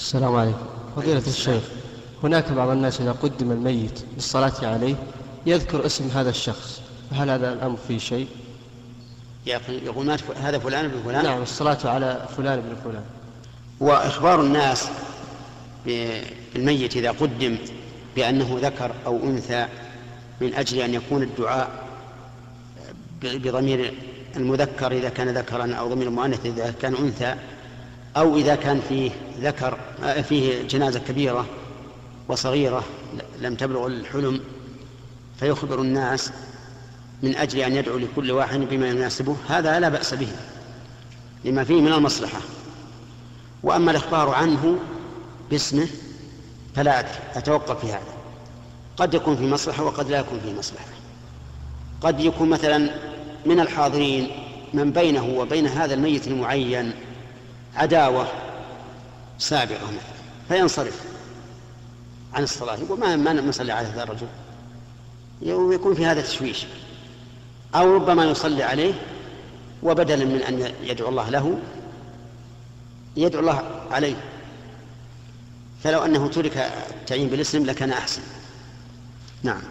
السلام عليكم. فضيلة الشيخ هناك بعض الناس إذا قدم الميت للصلاة عليه يذكر اسم هذا الشخص فهل هذا الأمر فيه شيء؟ يقول مات هذا فلان ابن فلان؟ نعم الصلاة على فلان ابن فلان. وإخبار الناس بالميت إذا قدم بأنه ذكر أو أنثى من أجل أن يكون الدعاء بضمير المذكر إذا كان ذكرا أو ضمير المؤنث إذا كان أنثى أو إذا كان فيه ذكر فيه جنازة كبيرة وصغيرة لم تبلغ الحلم فيخبر الناس من أجل أن يدعو لكل واحد بما يناسبه هذا لا بأس به لما فيه من المصلحة. وأما الإخبار عنه باسمه فلا أدري أتوقف في هذا. قد يكون في مصلحة وقد لا يكون في مصلحة. قد يكون مثلا من الحاضرين من بينه وبين هذا الميت المعين عداوة سابقة فينصرف عن الصلاة. يقول ما ما نصلي على هذا الرجل؟ ويكون في هذا تشويش. أو ربما يصلي عليه وبدلا من أن يدعو الله له يدعو الله عليه. فلو أنه ترك التعيين بالاسم لكان أحسن. نعم.